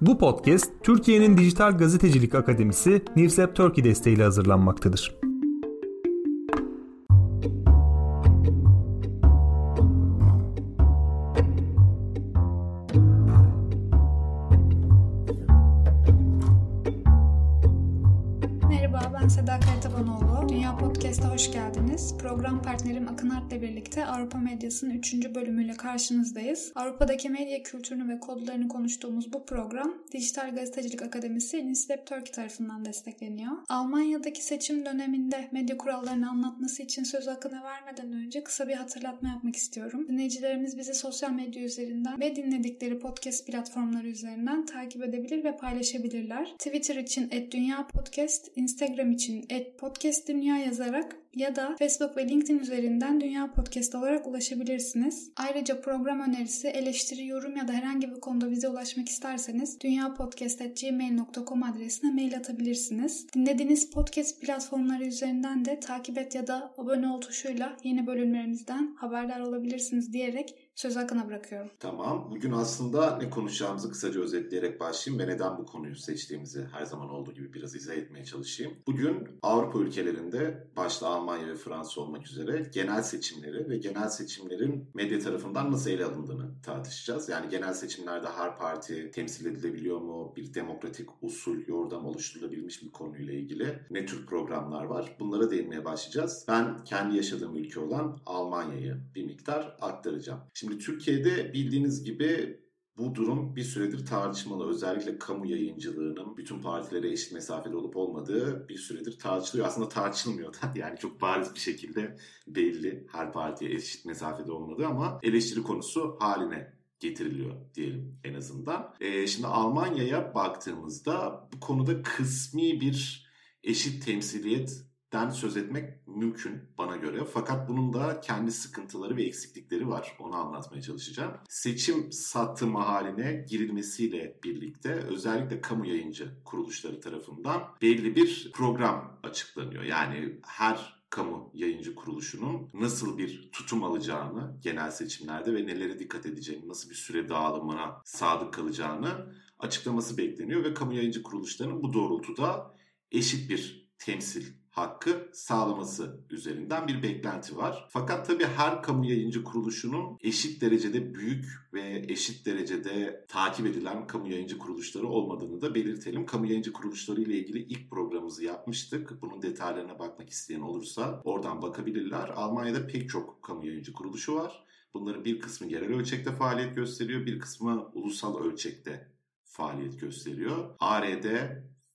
Bu podcast Türkiye'nin Dijital Gazetecilik Akademisi Newsep Turkey desteğiyle hazırlanmaktadır. Avrupa Medyası'nın 3. bölümüyle karşınızdayız. Avrupa'daki medya kültürünü ve kodlarını konuştuğumuz bu program Dijital Gazetecilik Akademisi Nislep Turkey tarafından destekleniyor. Almanya'daki seçim döneminde medya kurallarını anlatması için söz hakkını vermeden önce kısa bir hatırlatma yapmak istiyorum. Dinleyicilerimiz bizi sosyal medya üzerinden ve dinledikleri podcast platformları üzerinden takip edebilir ve paylaşabilirler. Twitter için @dünya_podcast, Instagram için @podcastdünya yazarak ya da Facebook ve LinkedIn üzerinden Dünya Podcast olarak ulaşabilirsiniz. Ayrıca program önerisi, eleştiri, yorum ya da herhangi bir konuda bize ulaşmak isterseniz dünyapodcast.gmail.com adresine mail atabilirsiniz. Dinlediğiniz podcast platformları üzerinden de takip et ya da abone ol tuşuyla yeni bölümlerimizden haberdar olabilirsiniz diyerek Söz hakkına bırakıyorum. Tamam. Bugün aslında ne konuşacağımızı kısaca özetleyerek başlayayım ve neden bu konuyu seçtiğimizi her zaman olduğu gibi biraz izah etmeye çalışayım. Bugün Avrupa ülkelerinde başta Almanya ve Fransa olmak üzere genel seçimleri ve genel seçimlerin medya tarafından nasıl ele alındığını tartışacağız. Yani genel seçimlerde her parti temsil edilebiliyor mu? Bir demokratik usul, yordam oluşturulabilmiş bir konuyla ilgili ne tür programlar var? Bunlara değinmeye başlayacağız. Ben kendi yaşadığım ülke olan Almanya'yı bir miktar aktaracağım. Şimdi Şimdi Türkiye'de bildiğiniz gibi bu durum bir süredir tartışmalı. Özellikle kamu yayıncılığının bütün partilere eşit mesafede olup olmadığı bir süredir tartışılıyor. Aslında tartışılmıyor da yani çok bariz bir şekilde belli her partiye eşit mesafede olmadığı ama eleştiri konusu haline getiriliyor diyelim en azından. Ee, şimdi Almanya'ya baktığımızda bu konuda kısmi bir eşit temsiliyet den söz etmek mümkün bana göre. Fakat bunun da kendi sıkıntıları ve eksiklikleri var. Onu anlatmaya çalışacağım. Seçim satımı haline girilmesiyle birlikte özellikle kamu yayıncı kuruluşları tarafından belli bir program açıklanıyor. Yani her kamu yayıncı kuruluşunun nasıl bir tutum alacağını genel seçimlerde ve nelere dikkat edeceğini, nasıl bir süre dağılımına sadık kalacağını açıklaması bekleniyor ve kamu yayıncı kuruluşlarının bu doğrultuda eşit bir temsil hakkı sağlaması üzerinden bir beklenti var. Fakat tabii her kamu yayıncı kuruluşunun eşit derecede büyük ve eşit derecede takip edilen kamu yayıncı kuruluşları olmadığını da belirtelim. Kamu yayıncı kuruluşları ile ilgili ilk programımızı yapmıştık. Bunun detaylarına bakmak isteyen olursa oradan bakabilirler. Almanya'da pek çok kamu yayıncı kuruluşu var. Bunların bir kısmı yerel ölçekte faaliyet gösteriyor, bir kısmı ulusal ölçekte faaliyet gösteriyor. ARD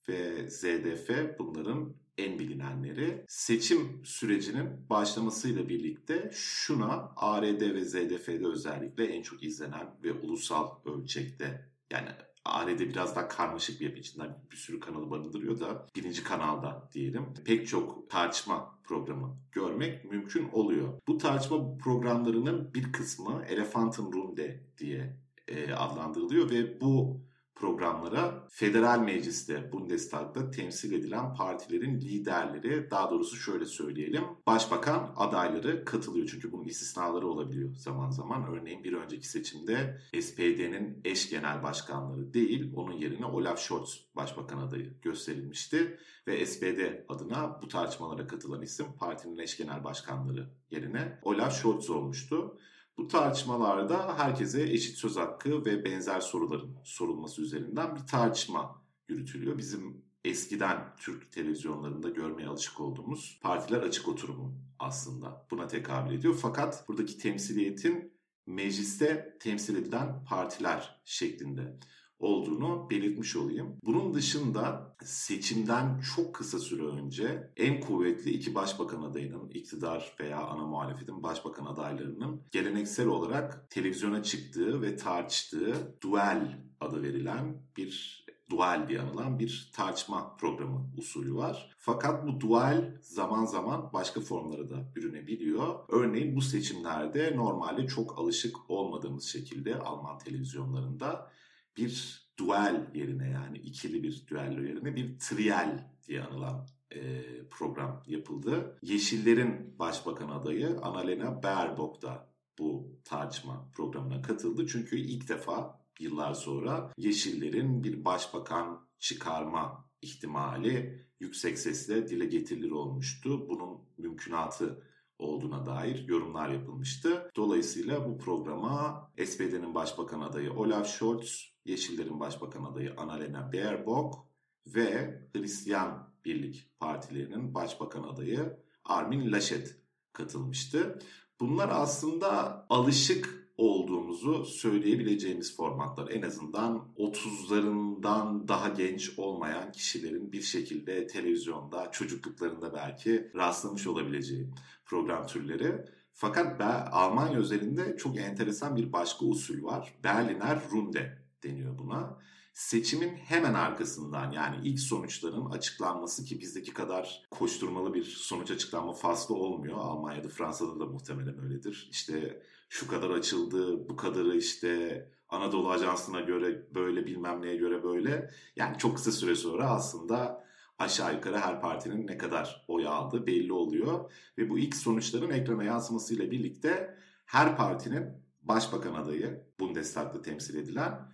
ve ZDF bunların en bilinenleri. Seçim sürecinin başlamasıyla birlikte şuna ARD ve ZDF'de özellikle en çok izlenen ve ulusal ölçekte yani ARD biraz daha karmaşık bir yapı içinden bir sürü kanalı barındırıyor da birinci kanalda diyelim pek çok tartışma programı görmek mümkün oluyor. Bu tartışma programlarının bir kısmı Elephant'ın Runde diye e, adlandırılıyor ve bu programlara federal mecliste Bundestag'da temsil edilen partilerin liderleri daha doğrusu şöyle söyleyelim başbakan adayları katılıyor. Çünkü bunun istisnaları olabiliyor zaman zaman. Örneğin bir önceki seçimde SPD'nin eş genel başkanları değil onun yerine Olaf Scholz başbakan adayı gösterilmişti. Ve SPD adına bu tartışmalara katılan isim partinin eş genel başkanları yerine Olaf Scholz olmuştu. Bu tartışmalarda herkese eşit söz hakkı ve benzer soruların sorulması üzerinden bir tartışma yürütülüyor. Bizim eskiden Türk televizyonlarında görmeye alışık olduğumuz partiler açık oturumu aslında buna tekabül ediyor. Fakat buradaki temsiliyetin mecliste temsil edilen partiler şeklinde olduğunu belirtmiş olayım. Bunun dışında seçimden çok kısa süre önce en kuvvetli iki başbakan adayının, iktidar veya ana muhalefetin başbakan adaylarının geleneksel olarak televizyona çıktığı ve tartıştığı duel adı verilen bir duel diye anılan bir tartışma programı usulü var. Fakat bu duel zaman zaman başka formlara da bürünebiliyor. Örneğin bu seçimlerde normalde çok alışık olmadığımız şekilde Alman televizyonlarında bir duel yerine yani ikili bir düello yerine bir trial diye anılan e, program yapıldı. Yeşillerin başbakan adayı Annalena Baerbock da bu tartışma programına katıldı. Çünkü ilk defa yıllar sonra Yeşillerin bir başbakan çıkarma ihtimali yüksek sesle dile getirilir olmuştu. Bunun mümkünatı olduğuna dair yorumlar yapılmıştı. Dolayısıyla bu programa SPD'nin başbakan adayı Olaf Scholz, Yeşillerin başbakan adayı Annalena Baerbock ve Hristiyan Birlik Partilerinin başbakan adayı Armin Laschet katılmıştı. Bunlar aslında alışık olduğumuzu söyleyebileceğimiz formatlar. En azından 30'larından daha genç olmayan kişilerin bir şekilde televizyonda çocukluklarında belki rastlamış olabileceği program türleri. Fakat Almanya özelinde çok enteresan bir başka usul var. Berliner Runde deniyor buna seçimin hemen arkasından yani ilk sonuçların açıklanması ki bizdeki kadar koşturmalı bir sonuç açıklanma faslı olmuyor. Almanya'da, Fransa'da da muhtemelen öyledir. İşte şu kadar açıldı, bu kadarı işte Anadolu Ajansı'na göre böyle bilmem neye göre böyle. Yani çok kısa süre sonra aslında aşağı yukarı her partinin ne kadar oy aldığı belli oluyor. Ve bu ilk sonuçların ekrana yansımasıyla birlikte her partinin başbakan adayı Bundestag'da temsil edilen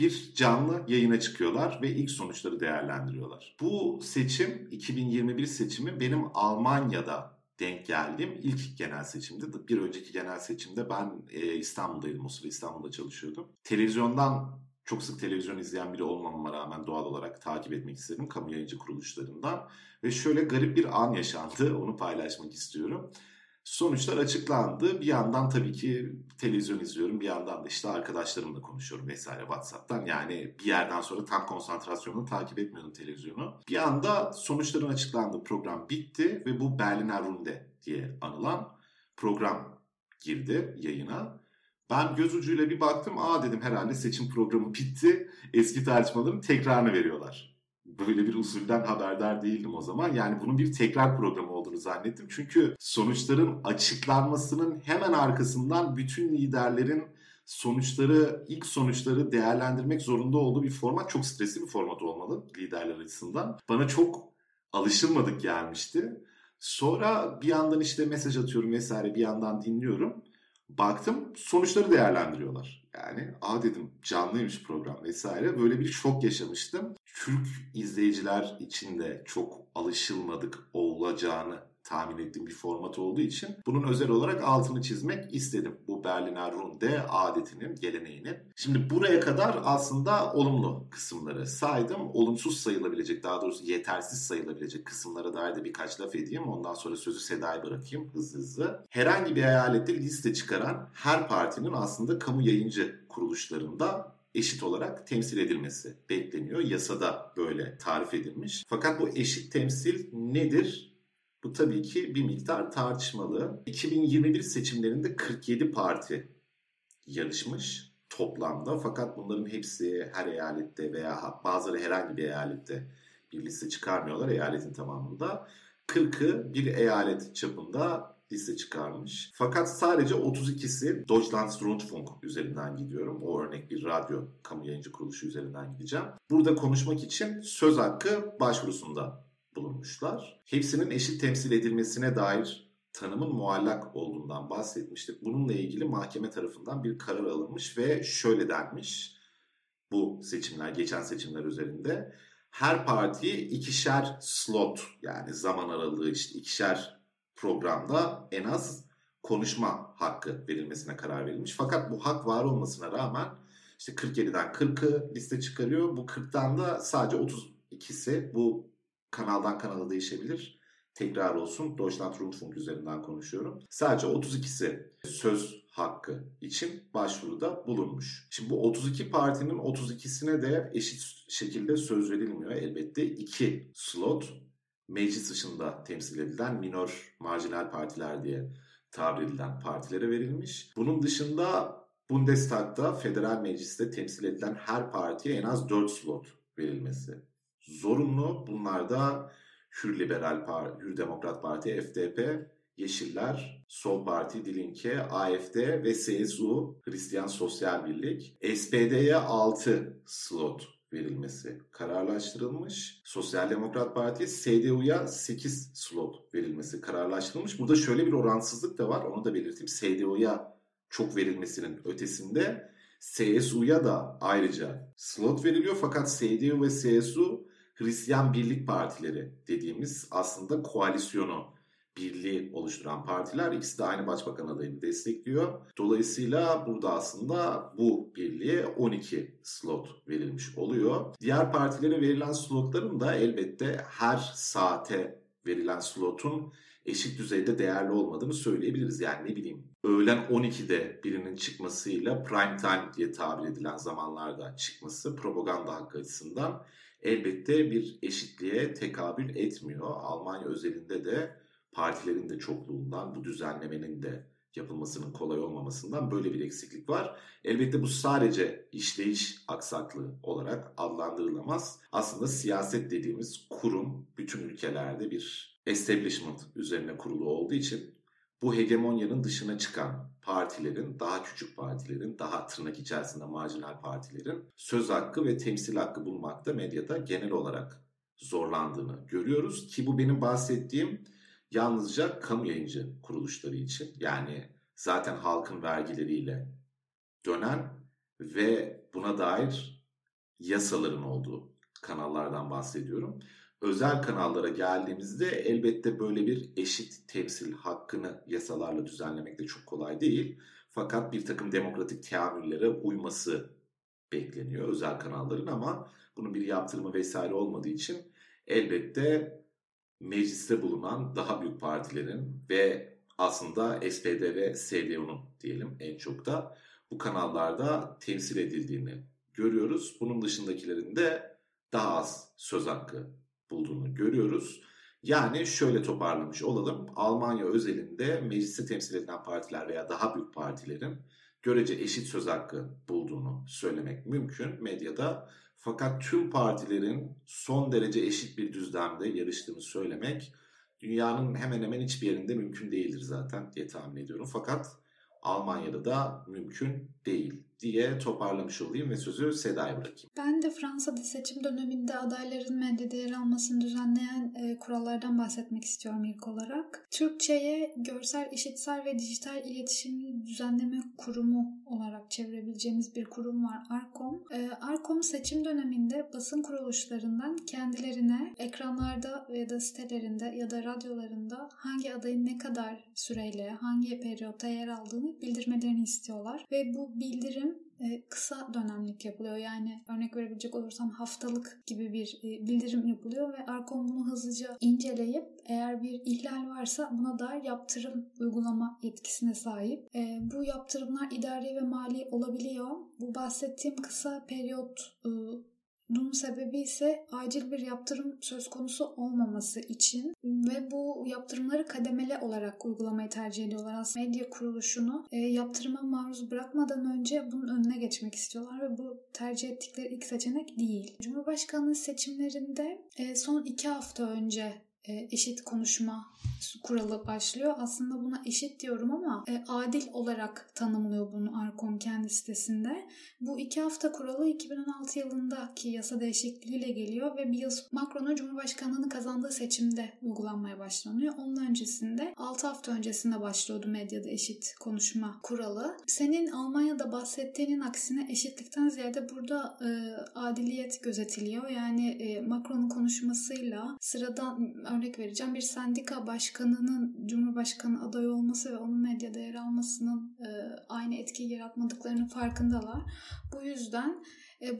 bir canlı yayına çıkıyorlar ve ilk sonuçları değerlendiriyorlar. Bu seçim 2021 seçimi benim Almanya'da denk geldiğim ilk genel seçimdi. Bir önceki genel seçimde ben e, İstanbul'daydım. O sırada İstanbul'da çalışıyordum. Televizyondan çok sık televizyon izleyen biri olmamama rağmen doğal olarak takip etmek istedim kamu yayıncı kuruluşlarından. Ve şöyle garip bir an yaşandı. Onu paylaşmak istiyorum. Sonuçlar açıklandı. Bir yandan tabii ki televizyon izliyorum. Bir yandan da işte arkadaşlarımla konuşuyorum vesaire WhatsApp'tan. Yani bir yerden sonra tam konsantrasyonla takip etmiyordum televizyonu. Bir anda sonuçların açıklandığı program bitti ve bu Berliner Runde diye anılan program girdi yayına. Ben göz ucuyla bir baktım. Aa dedim herhalde seçim programı bitti. Eski tartışmaların tekrarını veriyorlar böyle bir usulden haberdar değildim o zaman. Yani bunun bir tekrar programı zannettim. Çünkü sonuçların açıklanmasının hemen arkasından bütün liderlerin sonuçları, ilk sonuçları değerlendirmek zorunda olduğu bir format. Çok stresli bir format olmalı liderler açısından. Bana çok alışılmadık gelmişti. Sonra bir yandan işte mesaj atıyorum vesaire bir yandan dinliyorum. Baktım sonuçları değerlendiriyorlar. Yani a dedim canlıymış program vesaire. Böyle bir şok yaşamıştım. Türk izleyiciler için de çok alışılmadık olacağını tahmin ettiğim bir format olduğu için bunun özel olarak altını çizmek istedim. Bu Berliner Runde adetinin, geleneğinin. Şimdi buraya kadar aslında olumlu kısımları saydım. Olumsuz sayılabilecek, daha doğrusu yetersiz sayılabilecek kısımlara dair de birkaç laf edeyim. Ondan sonra sözü Seda'ya bırakayım hızlı hızlı. Herhangi bir eyalette liste çıkaran her partinin aslında kamu yayıncı kuruluşlarında eşit olarak temsil edilmesi bekleniyor. Yasada böyle tarif edilmiş. Fakat bu eşit temsil nedir? Bu tabii ki bir miktar tartışmalı. 2021 seçimlerinde 47 parti yarışmış toplamda. Fakat bunların hepsi her eyalette veya bazıları herhangi bir eyalette bir liste çıkarmıyorlar eyaletin tamamında. 40'ı bir eyalet çapında liste çıkarmış. Fakat sadece 32'si Deutschlandsrundfunk üzerinden gidiyorum. O örnek bir radyo kamu yayıncı kuruluşu üzerinden gideceğim. Burada konuşmak için söz hakkı başvurusunda bulunmuşlar. Hepsinin eşit temsil edilmesine dair tanımın muallak olduğundan bahsetmiştik. Bununla ilgili mahkeme tarafından bir karar alınmış ve şöyle denmiş bu seçimler, geçen seçimler üzerinde. Her partiye ikişer slot yani zaman aralığı işte ikişer programda en az konuşma hakkı verilmesine karar verilmiş. Fakat bu hak var olmasına rağmen işte 47'den 40'ı liste çıkarıyor. Bu 40'tan da sadece 32'si bu kanaldan kanala değişebilir. Tekrar olsun Deutschland Rundfunk üzerinden konuşuyorum. Sadece 32'si söz hakkı için başvuruda bulunmuş. Şimdi bu 32 partinin 32'sine de eşit şekilde söz verilmiyor. Elbette iki slot meclis dışında temsil edilen minor marjinal partiler diye tabir edilen partilere verilmiş. Bunun dışında Bundestag'da federal mecliste temsil edilen her partiye en az 4 slot verilmesi zorunlu. Bunlar da Hür Liberal Parti, Hür Demokrat Parti, FDP, Yeşiller, Sol Parti, Dilinke, AFD ve CSU, Hristiyan Sosyal Birlik. SPD'ye 6 slot verilmesi kararlaştırılmış. Sosyal Demokrat Parti CDU'ya 8 slot verilmesi kararlaştırılmış. Burada şöyle bir oransızlık da var. Onu da belirteyim. CDU'ya çok verilmesinin ötesinde CSU'ya da ayrıca slot veriliyor fakat CDU ve CSU Hristiyan Birlik Partileri dediğimiz aslında koalisyonu birliği oluşturan partiler ikisi de aynı başbakan adayını destekliyor. Dolayısıyla burada aslında bu birliğe 12 slot verilmiş oluyor. Diğer partilere verilen slotların da elbette her saate verilen slotun eşit düzeyde değerli olmadığını söyleyebiliriz. Yani ne bileyim öğlen 12'de birinin çıkmasıyla prime time diye tabir edilen zamanlarda çıkması propaganda hakkı açısından elbette bir eşitliğe tekabül etmiyor. Almanya özelinde de partilerin de çokluğundan bu düzenlemenin de yapılmasının kolay olmamasından böyle bir eksiklik var. Elbette bu sadece işleyiş aksaklığı olarak adlandırılamaz. Aslında siyaset dediğimiz kurum bütün ülkelerde bir establishment üzerine kurulu olduğu için bu hegemonyanın dışına çıkan partilerin, daha küçük partilerin, daha tırnak içerisinde marjinal partilerin söz hakkı ve temsil hakkı bulmakta medyada genel olarak zorlandığını görüyoruz. Ki bu benim bahsettiğim yalnızca kamu yayıncı kuruluşları için yani zaten halkın vergileriyle dönen ve buna dair yasaların olduğu kanallardan bahsediyorum. Özel kanallara geldiğimizde elbette böyle bir eşit temsil hakkını yasalarla düzenlemek de çok kolay değil. Fakat bir takım demokratik teamüllere uyması bekleniyor özel kanalların ama bunun bir yaptırımı vesaire olmadığı için elbette mecliste bulunan daha büyük partilerin ve aslında SPD ve CDU'nun diyelim en çok da bu kanallarda temsil edildiğini görüyoruz. Bunun dışındakilerin de daha az söz hakkı bulduğunu görüyoruz. Yani şöyle toparlamış olalım. Almanya özelinde mecliste temsil edilen partiler veya daha büyük partilerin görece eşit söz hakkı bulduğunu söylemek mümkün medyada. Fakat tüm partilerin son derece eşit bir düzlemde yarıştığını söylemek dünyanın hemen hemen hiçbir yerinde mümkün değildir zaten diye tahmin ediyorum. Fakat Almanya'da da mümkün değil diye toparlamış olayım ve sözü Seda'ya bırakayım. Ben de Fransa'da seçim döneminde adayların medyada yer almasını düzenleyen e, kurallardan bahsetmek istiyorum ilk olarak. Türkçe'ye görsel, işitsel ve dijital iletişim düzenleme kurumu olarak çevirebileceğimiz bir kurum var Arkom. E, Arkom seçim döneminde basın kuruluşlarından kendilerine ekranlarda ya da sitelerinde ya da radyolarında hangi adayın ne kadar süreyle, hangi periyotta yer aldığını bildirmelerini istiyorlar. Ve bu bildirim e, kısa dönemlik yapılıyor. Yani örnek verebilecek olursam haftalık gibi bir e, bildirim yapılıyor ve Arkom bunu hızlıca inceleyip eğer bir ihlal varsa buna dair yaptırım uygulama yetkisine sahip. E, bu yaptırımlar idari ve mali olabiliyor. Bu bahsettiğim kısa periyot bunun sebebi ise acil bir yaptırım söz konusu olmaması için ve bu yaptırımları kademeli olarak uygulamayı tercih ediyorlar. Aslında medya kuruluşunu e, yaptırıma maruz bırakmadan önce bunun önüne geçmek istiyorlar ve bu tercih ettikleri ilk seçenek değil. Cumhurbaşkanlığı seçimlerinde e, son iki hafta önce eşit konuşma kuralı başlıyor. Aslında buna eşit diyorum ama e, adil olarak tanımlıyor bunu Arkom kendi sitesinde. Bu iki hafta kuralı 2016 yılındaki yasa değişikliğiyle geliyor ve bir yıl Macron'un Cumhurbaşkanlığını kazandığı seçimde uygulanmaya başlanıyor. Onun öncesinde 6 hafta öncesinde başlıyordu medyada eşit konuşma kuralı. Senin Almanya'da bahsettiğinin aksine eşitlikten ziyade burada e, adiliyet gözetiliyor. Yani e, Macron'un konuşmasıyla sıradan örnek vereceğim bir sendika başkanının Cumhurbaşkanı adayı olması ve onun medyada yer almasının e, aynı etkiyi yaratmadıklarının farkındalar. Bu yüzden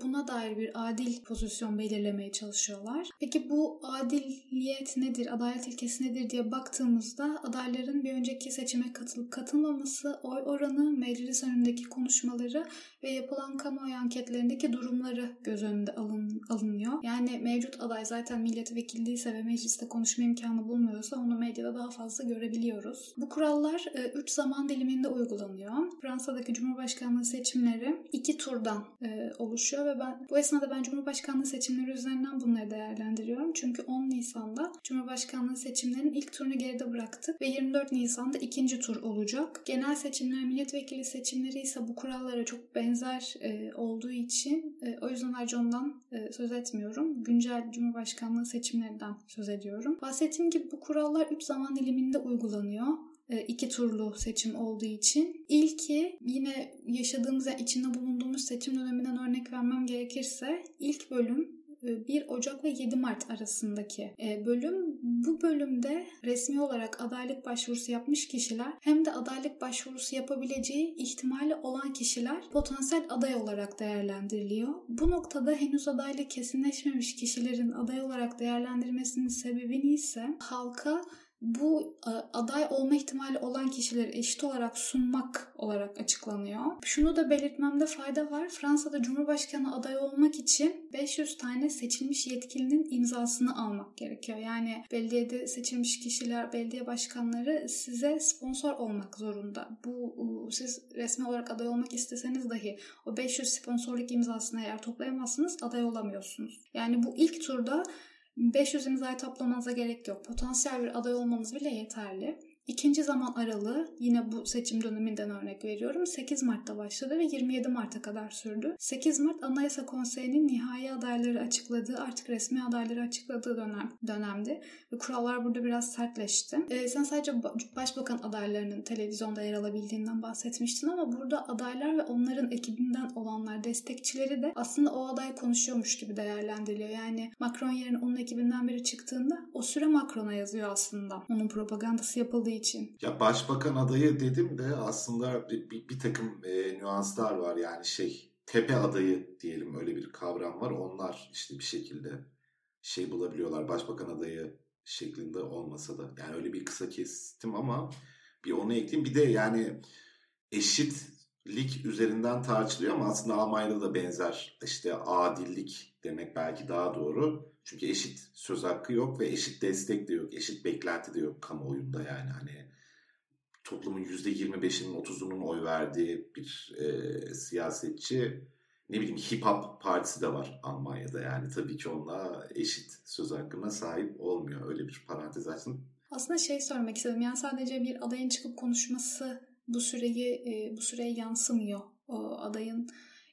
buna dair bir adil pozisyon belirlemeye çalışıyorlar. Peki bu adiliyet nedir, adalet ilkesi nedir diye baktığımızda adayların bir önceki seçime katılıp katılmaması, oy oranı, meclis önündeki konuşmaları ve yapılan kamuoyu anketlerindeki durumları göz önünde alın, alınıyor. Yani mevcut aday zaten milletvekilliyse ve mecliste konuşma imkanı bulmuyorsa onu medyada daha fazla görebiliyoruz. Bu kurallar 3 e, zaman diliminde uygulanıyor. Fransa'daki Cumhurbaşkanlığı seçimleri iki turdan e, oluşuyor ve ben bu esnada ben Cumhurbaşkanlığı seçimleri üzerinden bunları değerlendiriyorum. Çünkü 10 Nisan'da Cumhurbaşkanlığı seçimlerinin ilk turunu geride bıraktık ve 24 Nisan'da ikinci tur olacak. Genel seçimler, milletvekili seçimleri ise bu kurallara çok benzer e, olduğu için e, o yüzden ayrıca ondan e, söz etmiyorum. Güncel Cumhurbaşkanlığı seçimlerinden söz ediyorum. Bahsettiğim gibi bu kurallar 3 zaman diliminde uygulanıyor. E, iki turlu seçim olduğu için. İlki yine yaşadığımız, yani içinde bulunduğumuz seçim döneminden örnek vermem gerekirse ilk bölüm 1 Ocak ve 7 Mart arasındaki bölüm. Bu bölümde resmi olarak adaylık başvurusu yapmış kişiler hem de adaylık başvurusu yapabileceği ihtimali olan kişiler potansiyel aday olarak değerlendiriliyor. Bu noktada henüz adaylık kesinleşmemiş kişilerin aday olarak değerlendirmesinin sebebini ise halka bu e, aday olma ihtimali olan kişileri eşit olarak sunmak olarak açıklanıyor. Şunu da belirtmemde fayda var. Fransa'da Cumhurbaşkanı aday olmak için 500 tane seçilmiş yetkilinin imzasını almak gerekiyor. Yani belediyede seçilmiş kişiler, belediye başkanları size sponsor olmak zorunda. Bu siz resmi olarak aday olmak isteseniz dahi o 500 sponsorluk imzasını eğer toplayamazsınız aday olamıyorsunuz. Yani bu ilk turda 500 imzayı toplamanıza gerek yok. Potansiyel bir aday olmanız bile yeterli. İkinci zaman aralığı yine bu seçim döneminden örnek veriyorum. 8 Mart'ta başladı ve 27 Mart'a kadar sürdü. 8 Mart Anayasa Konseyi'nin nihai adayları açıkladığı, artık resmi adayları açıkladığı dönem dönemdi. Ve kurallar burada biraz sertleşti. Ee, sen sadece başbakan adaylarının televizyonda yer alabildiğinden bahsetmiştin ama burada adaylar ve onların ekibinden olanlar, destekçileri de aslında o aday konuşuyormuş gibi değerlendiriliyor. Yani Macron yerine onun ekibinden biri çıktığında o süre Macron'a yazıyor aslında. Onun propagandası yapıldığı için. Ya başbakan adayı dedim de aslında bir, bir, bir takım e, nüanslar var yani şey tepe adayı diyelim öyle bir kavram var. Onlar işte bir şekilde şey bulabiliyorlar başbakan adayı şeklinde olmasa da. Yani öyle bir kısa kestim ama bir onu ekleyeyim. Bir de yani eşitlik üzerinden tartışılıyor ama aslında Almanya'da da benzer işte adillik demek belki daha doğru. Çünkü eşit söz hakkı yok ve eşit destek de yok. Eşit beklenti de yok kamuoyunda yani hani toplumun %25'inin 30'unun oy verdiği bir e, siyasetçi ne bileyim hip hop partisi de var Almanya'da. Yani tabii ki onunla eşit söz hakkına sahip olmuyor. Öyle bir parantez açtım. Aslında şey sormak istedim. Yani sadece bir adayın çıkıp konuşması bu süreyi e, bu süreye yansımıyor. O adayın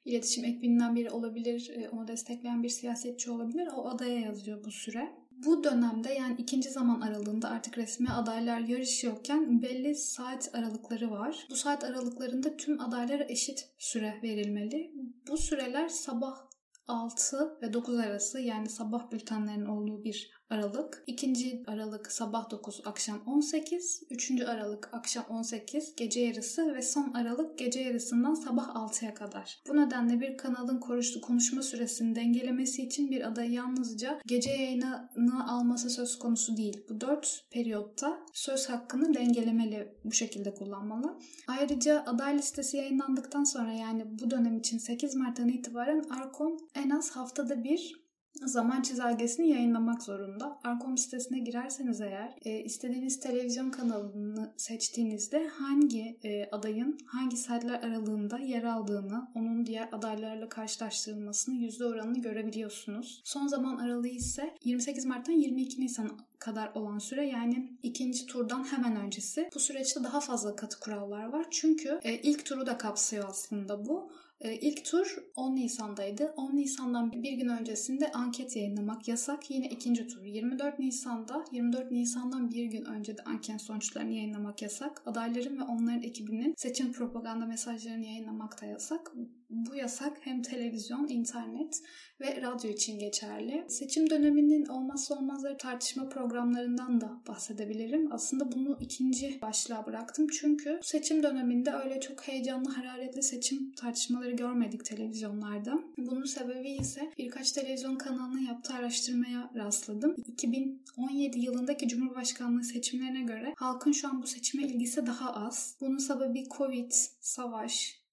iletişim ekibinin biri olabilir, e, onu destekleyen bir siyasetçi olabilir. O adaya yazıyor bu süre. Bu dönemde yani ikinci zaman aralığında artık resmi adaylar yarışıyorken belli saat aralıkları var. Bu saat aralıklarında tüm adaylara eşit süre verilmeli. Bu süreler sabah 6 ve 9 arası yani sabah bültenlerinin olduğu bir Aralık. 2. Aralık sabah 9 akşam 18. 3. Aralık akşam 18 gece yarısı ve son Aralık gece yarısından sabah 6'ya kadar. Bu nedenle bir kanalın konuşma süresini dengelemesi için bir aday yalnızca gece yayınını alması söz konusu değil. Bu 4 periyotta söz hakkını dengelemeli bu şekilde kullanmalı. Ayrıca aday listesi yayınlandıktan sonra yani bu dönem için 8 Mart'tan itibaren Arkom en az haftada bir zaman çizelgesini yayınlamak zorunda. Arkom sitesine girerseniz eğer e, istediğiniz televizyon kanalını seçtiğinizde hangi e, adayın hangi saatler aralığında yer aldığını, onun diğer adaylarla karşılaştırılmasını, yüzde oranını görebiliyorsunuz. Son zaman aralığı ise 28 Mart'tan 22 Nisan kadar olan süre yani ikinci turdan hemen öncesi. Bu süreçte daha fazla katı kurallar var. Çünkü e, ilk turu da kapsıyor aslında bu. E, ilk tur 10 Nisan'daydı. 10 Nisan'dan bir gün öncesinde anket yayınlamak yasak. Yine ikinci tur 24 Nisan'da. 24 Nisan'dan bir gün önce de anket sonuçlarını yayınlamak yasak. Adayların ve onların ekibinin seçim propaganda mesajlarını yayınlamak da yasak. Bu yasak hem televizyon, internet ve radyo için geçerli. Seçim döneminin olmazsa olmazları tartışma programlarından da bahsedebilirim. Aslında bunu ikinci başlığa bıraktım. Çünkü seçim döneminde öyle çok heyecanlı, hararetli seçim tartışmaları görmedik televizyonlarda. Bunun sebebi ise birkaç televizyon kanalının yaptığı araştırmaya rastladım. 2017 yılındaki Cumhurbaşkanlığı seçimlerine göre halkın şu an bu seçime ilgisi daha az. Bunun sebebi Covid, savaş,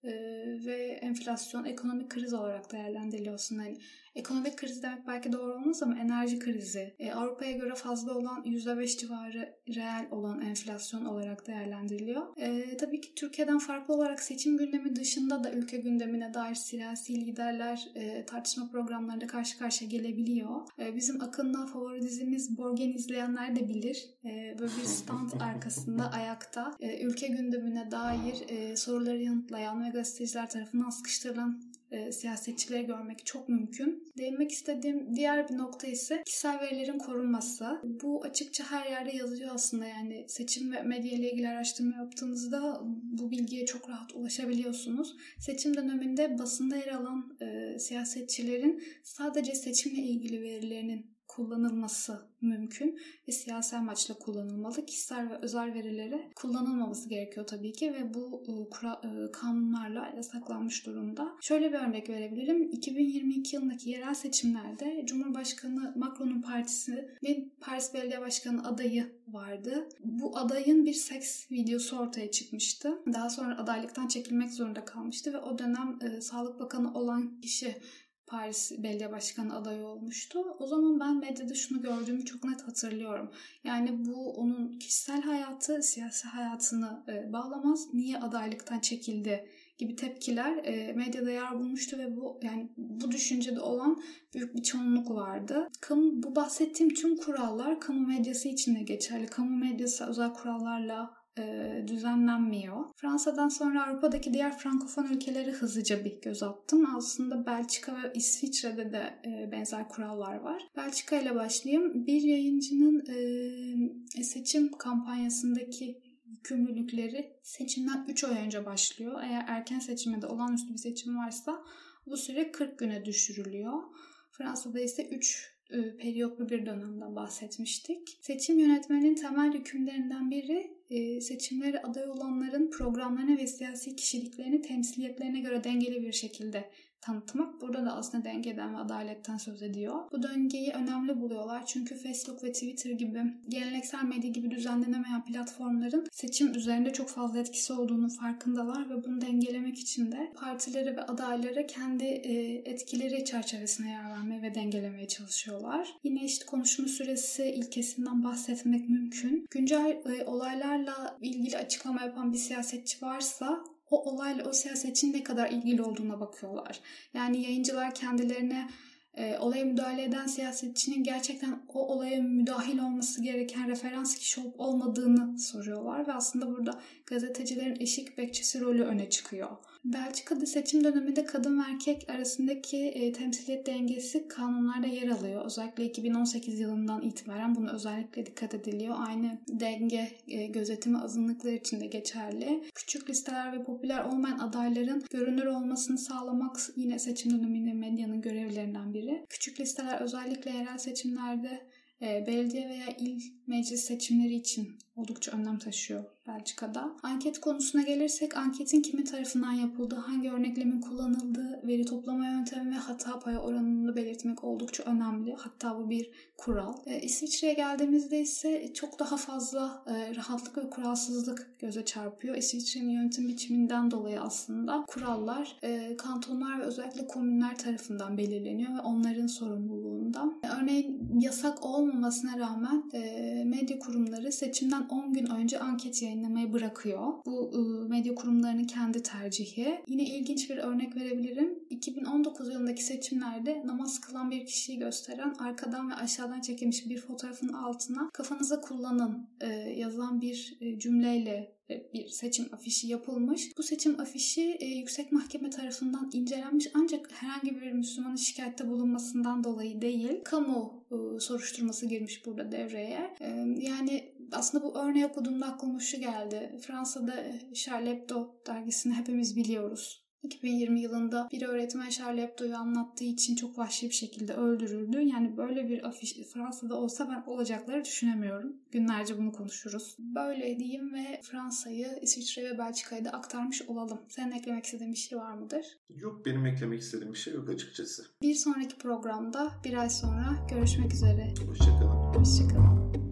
ve enflasyon ekonomik kriz olarak değerlendiriliyor aslında. Yani Ekonomik kriz demek belki doğru olmaz ama enerji krizi, e, Avrupa'ya göre fazla olan %5 civarı reel olan enflasyon olarak değerlendiriliyor. E, tabii ki Türkiye'den farklı olarak seçim gündemi dışında da ülke gündemine dair siyasi liderler e, tartışma programlarında karşı karşıya gelebiliyor. E, bizim Akın'la favori dizimiz Borgen izleyenler de bilir. E, böyle bir stand arkasında ayakta e, ülke gündemine dair e, soruları yanıtlayan ve gazeteciler tarafından sıkıştırılan e, siyasetçileri görmek çok mümkün. Değinmek istediğim diğer bir nokta ise kişisel verilerin korunması. Bu açıkça her yerde yazıyor aslında yani seçim ve medya ile ilgili araştırma yaptığınızda bu bilgiye çok rahat ulaşabiliyorsunuz. Seçim döneminde basında yer alan e, siyasetçilerin sadece seçimle ilgili verilerinin kullanılması mümkün ve siyasi amaçla kullanılmalı. Kişisel ve özel verileri kullanılmaması gerekiyor tabii ki ve bu e, e, kanunlarla yasaklanmış durumda. Şöyle bir örnek verebilirim. 2022 yılındaki yerel seçimlerde Cumhurbaşkanı Macron'un partisinin Paris Belediye Başkanı adayı vardı. Bu adayın bir seks videosu ortaya çıkmıştı. Daha sonra adaylıktan çekilmek zorunda kalmıştı ve o dönem e, Sağlık Bakanı olan kişi Paris Belediye Başkanı adayı olmuştu. O zaman ben medyada şunu gördüğümü çok net hatırlıyorum. Yani bu onun kişisel hayatı, siyasi hayatını e, bağlamaz. Niye adaylıktan çekildi gibi tepkiler e, medyada yer bulmuştu ve bu yani bu düşüncede olan büyük bir çoğunluk vardı. Kamu, bu bahsettiğim tüm kurallar kamu medyası için de geçerli. Kamu medyası özel kurallarla e, düzenlenmiyor. Fransa'dan sonra Avrupa'daki diğer frankofon ülkeleri hızlıca bir göz attım. Aslında Belçika ve İsviçre'de de e, benzer kurallar var. Belçika ile başlayayım. Bir yayıncının e, seçim kampanyasındaki yükümlülükleri seçimden 3 ay önce başlıyor. Eğer erken seçime de olağanüstü bir seçim varsa bu süre 40 güne düşürülüyor. Fransa'da ise 3 e, periyotlu bir dönemden bahsetmiştik. Seçim yönetmenin temel hükümlerinden biri e, seçimlere aday olanların programlarını ve siyasi kişiliklerini temsiliyetlerine göre dengeli bir şekilde tanıtmak. Burada da aslında dengeden ve adaletten söz ediyor. Bu döngeyi önemli buluyorlar çünkü Facebook ve Twitter gibi geleneksel medya gibi düzenlenemeyen platformların seçim üzerinde çok fazla etkisi olduğunu farkındalar ve bunu dengelemek için de partileri ve adayları kendi e, etkileri çerçevesine yer vermeye ve dengelemeye çalışıyorlar. Yine işte konuşma süresi ilkesinden bahsetmek mümkün. Güncel e, olaylarla ilgili açıklama yapan bir siyasetçi varsa o olayla o siyasetçinin ne kadar ilgili olduğuna bakıyorlar. Yani yayıncılar kendilerine e, olaya müdahale eden siyasetçinin gerçekten o olaya müdahil olması gereken referans kişi olup olmadığını soruyorlar ve aslında burada gazetecilerin eşik bekçisi rolü öne çıkıyor. Belçika'da seçim döneminde kadın ve erkek arasındaki e, temsiliyet dengesi kanunlarda yer alıyor. Özellikle 2018 yılından itibaren bunu özellikle dikkat ediliyor. Aynı denge e, gözetimi azınlıklar için de geçerli. Küçük listeler ve popüler olmayan adayların görünür olmasını sağlamak yine seçim döneminde medyanın görevlerinden biri. Küçük listeler özellikle yerel seçimlerde e, belediye veya il meclis seçimleri için oldukça önem taşıyor Belçika'da. Anket konusuna gelirsek anketin kimin tarafından yapıldığı, hangi örneklemin kullanıldığı, veri toplama yöntemi ve hata payı oranını belirtmek oldukça önemli. Hatta bu bir kural. E, İsviçre'ye geldiğimizde ise çok daha fazla e, rahatlık ve kuralsızlık göze çarpıyor. İsviçre'nin yönetim biçiminden dolayı aslında kurallar e, kantonlar ve özellikle komünler tarafından belirleniyor ve onların sorumluluğunda. Örneğin yasak olmamasına rağmen e, medya kurumları seçimden 10 gün önce anket yayınlamayı bırakıyor. Bu e, medya kurumlarının kendi tercihi. Yine ilginç bir örnek verebilirim. 2019 yılındaki seçimlerde namaz kılan bir kişiyi gösteren arkadan ve aşağıdan çekilmiş bir fotoğrafın altına kafanıza kullanın e, yazan bir e, cümleyle bir seçim afişi yapılmış. Bu seçim afişi e, yüksek mahkeme tarafından incelenmiş ancak herhangi bir Müslümanın şikayette bulunmasından dolayı değil. Kamu e, soruşturması girmiş burada devreye. E, yani aslında bu örneği okuduğumda aklıma şu geldi. Fransa'da Charlie Hebdo dergisini hepimiz biliyoruz. 2020 yılında bir öğretmen Charlie Hebdo'yu anlattığı için çok vahşi bir şekilde öldürüldü. Yani böyle bir afiş Fransa'da olsa ben olacakları düşünemiyorum. Günlerce bunu konuşuruz. Böyle diyeyim ve Fransa'yı, İsviçre ve Belçika'yı da aktarmış olalım. Senin eklemek istediğin bir şey var mıdır? Yok benim eklemek istediğim bir şey yok açıkçası. Bir sonraki programda bir ay sonra görüşmek üzere. Hoşçakalın. Hoşçakalın.